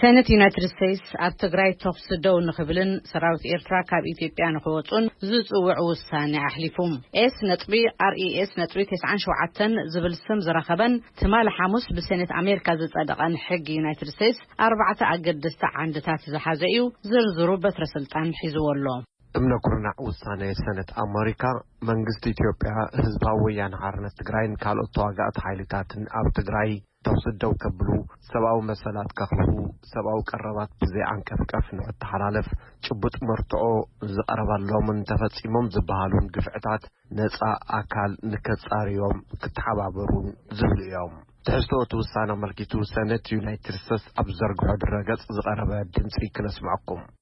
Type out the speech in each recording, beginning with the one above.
ሰነት ዩናይትድ ስቴትስ ኣብ ትግራይ ተኹሲ ደው ንኽብልን ሰራዊት ኤርትራ ካብ ኢትዮጵያ ንኽወጹን ዝጽውዕ ውሳነ ኣሕሊፉ። ኤስ ነጥቢ RES ነጥቢ ተስዓን ሸውዓተን ዝብል ስም ዝረኸበን ትማሊ ሓሙስ ብሰኔት ኣሜሪካ ዝጸደቐን ሕጊ ዩናይትድ ስቴትስ ኣርባዕተ ኣገደስቲ ዓንድታት ዝሓዘ'ዩ፣ ዝርዝሩ በትረ ስልጣን ሒዝዎ ኣሎ። እምነ ኩርናዕ ውሳነ ሰነት ኣመሪካ፣ መንግስቲ ኢትዮጵያ፣ ህዝባዊ ወያነ ሓርነት ትግራይን ካልኦት ተዋጋእቲ ሓይልታትን ኣብ ትግራይ፣ ተኹሲ ደው ከብሉ፣ ሰብኣዊ መሰላት ከኽብሩ፣ ሰብኣዊ ቀረባት ብዘይ ዓንቀፍቀፍ ንኽተሓላለፍ ጭቡጥ መርትዖ ዝቐረበሎምን ተፈጺሞም ዝበሃሉን ግፍዕታት ነጻ ኣካል ንከጻርዮም ክተሓባበሩን ዝብሉ እዮም። ትሕዝቶ እቲ ውሳነ ኣመልኪቱ ሰነት ዩናይትድ ስተትስ ኣብ ዝዘርግሖ ድረ ገጽ ዝቐረበ ድምጺ ክነስምዐኩም።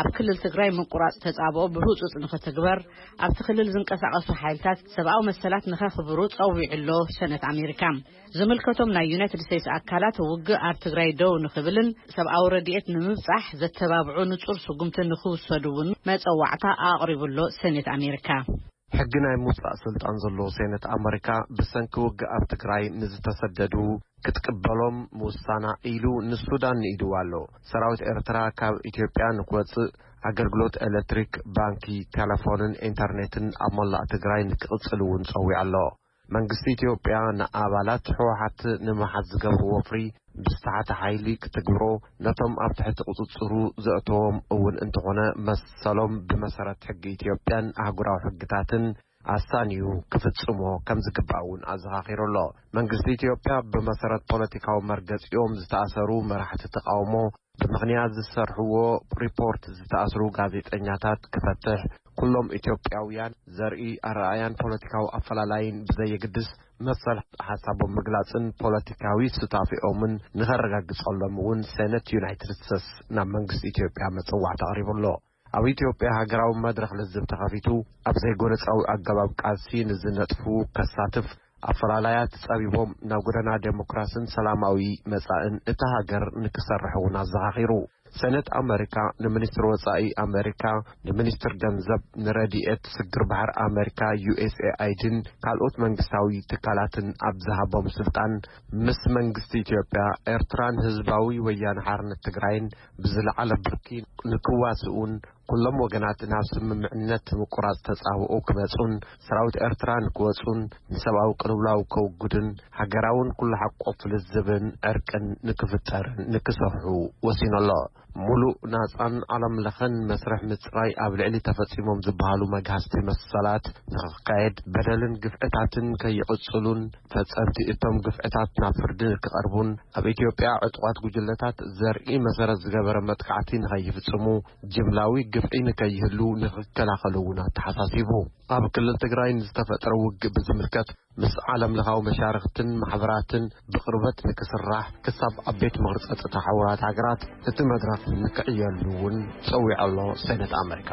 ኣብ ክልል ትግራይ ምቁራፅ ተፃብኦ ብህፁፅ ንኽትግበር ኣብቲ ክልል ዝንቀሳቐሱ ሓይልታት ሰብኣዊ መሰላት ንኸኽብሩ ፀዊዑ ኣሎ ሰነት ኣሜሪካ። ዝምልከቶም ናይ ዩናይትድ ስቴትስ ኣካላት ውግእ ኣብ ትግራይ ደው ንኽብልን ሰብኣዊ ረድኤት ንምብፃሕ ዘተባብዑ ንፁር ስጉምቲ ንኽውሰዱ እውን መፀዋዕታ ኣቕሪቡ ኣሎ ሰኔት ኣሜሪካ። ሕጊ ናይ ምውጻእ ስልጣን ዘለዎ ሴነት ኣመሪካ ብሰንኪ ውግእ ኣብ ትግራይ ንዝተሰደዱ ክትቅበሎም ምውሳና ኢሉ ንሱዳን ንኢድዋ ኣሎ። ሰራዊት ኤርትራ ካብ ኢትዮጵያ ንክወጽእ ኣገልግሎት ኤለትሪክ፣ ባንኪ፣ ቴለፎንን ኢንተርኔትን ኣብ መላእ ትግራይ ንክቕጽል እውን ጸዊዑ ኣሎ። መንግስቲ ኢትዮጵያ ንኣባላት ህወሓት ንምሓዝ ዝገብሮ ወፍሪ ብዝተሓተ ሓይሊ ክትግብሮ ነቶም ኣብ ትሕቲ ቁፅፅሩ ዘእተዎም እውን እንተኾነ መሰሎም ብመሰረት ሕጊ ኢትዮጵያን ኣህጉራዊ ሕግታትን ኣሳንዩ ክፍፅሞ ከምዝግባእ እውን ኣዘኻኺሩ ኣሎ። መንግስቲ ኢትዮጵያ ብመሰረት ፖለቲካዊ መርገፂኦም ዝተኣሰሩ መራሕቲ ተቓውሞ ብምኽንያት ዝሰርሕዎ ሪፖርት ዝተኣስሩ ጋዜጠኛታት ክፈትሕ፣ ኩሎም ኢትዮጵያውያን ዘርኢ ኣረኣእያን ፖለቲካዊ ኣፈላላይን ብዘየግድስ መሰል ሓሳቦም ምግላፅን ፖለቲካዊ ሱታፌኦምን ንኸረጋግፀሎም እውን ሴነት ዩናይትድ ስተትስ ናብ መንግስቲ ኢትዮጵያ መፅዋዕታ ኣቕሪቡ ኣሎ። ኣብ ኢትዮጵያ ሃገራዊ መድረኽ ልዝብ ተኸፊቱ ኣብ ዘይጎነፃዊ ኣገባብ ቃልሲ ንዝነጥፉ ከሳትፍ ኣፈላላያት ፀቢቦም ናብ ጎደና ዴሞክራስን ሰላማዊ መፃእን እታ ሃገር ንክሰርሑ እውን ኣዘኻኺሩ። ሰነት ኣመሪካ ንሚኒስትር ወፃኢ ኣመሪካ፣ ንሚኒስትር ገንዘብ፣ ንረድኤት ስግር ባሕሪ ኣመሪካ ዩኤስኤኣይዲን ካልኦት መንግስታዊ ትካላትን ኣብ ዝሃቦም ስልጣን ምስ መንግስቲ ኢትዮጵያ፣ ኤርትራን ህዝባዊ ወያነ ሓርነት ትግራይን ብዝለዓለ ብርኪ ንክዋስኡን ኩሎም ወገናት ናብ ስምምዕነት ምቁራጽ ተጻብኦ ክመጹን ሰራዊት ኤርትራ ንክወጹን ንሰብኣዊ ቅልውላው ከውግዱን ሃገራውን ኩሉሓቆፍ ልዝብን ዕርቅን ንክፍጠርን ንክሰርሑ ወሲኑ ኣሎ። ሙሉእ ናጻን ዓለም ለኸን መስርሕ ምጽራይ ኣብ ልዕሊ ተፈጺሞም ዝበሃሉ መግሃስቲ መሰላት ንክካየድ በደልን ግፍዕታትን ከይቕጽሉን፣ ፈጸምቲ እቶም ግፍዕታት ናብ ፍርዲ ንክቐርቡን ኣብ ኢትዮጵያ ዕጡቓት ጉጅለታት ዘርኢ መሰረት ዝገበረ መጥቃዕቲ ንኸይፍጽሙ፣ ጅምላዊ ግፍዒ ንከይህሉ ንክከላኸሉ እውን ኣተሓሳሲቡ። ኣብ ክልል ትግራይ ንዝተፈጥረ ውግእ ብዝምልከት ምስ ዓለም ለኻዊ መሻርኽትን ማሕበራትን ብቕርበት ንክስራሕ ክሳብ ኣብ ቤት ምኽሪ ጸጥታ ሕቡራት ሃገራት እቲ መድረኽ ንክዕየሉ እውን ጸዊዑ ኣሎ ሴነት ኣመሪካ።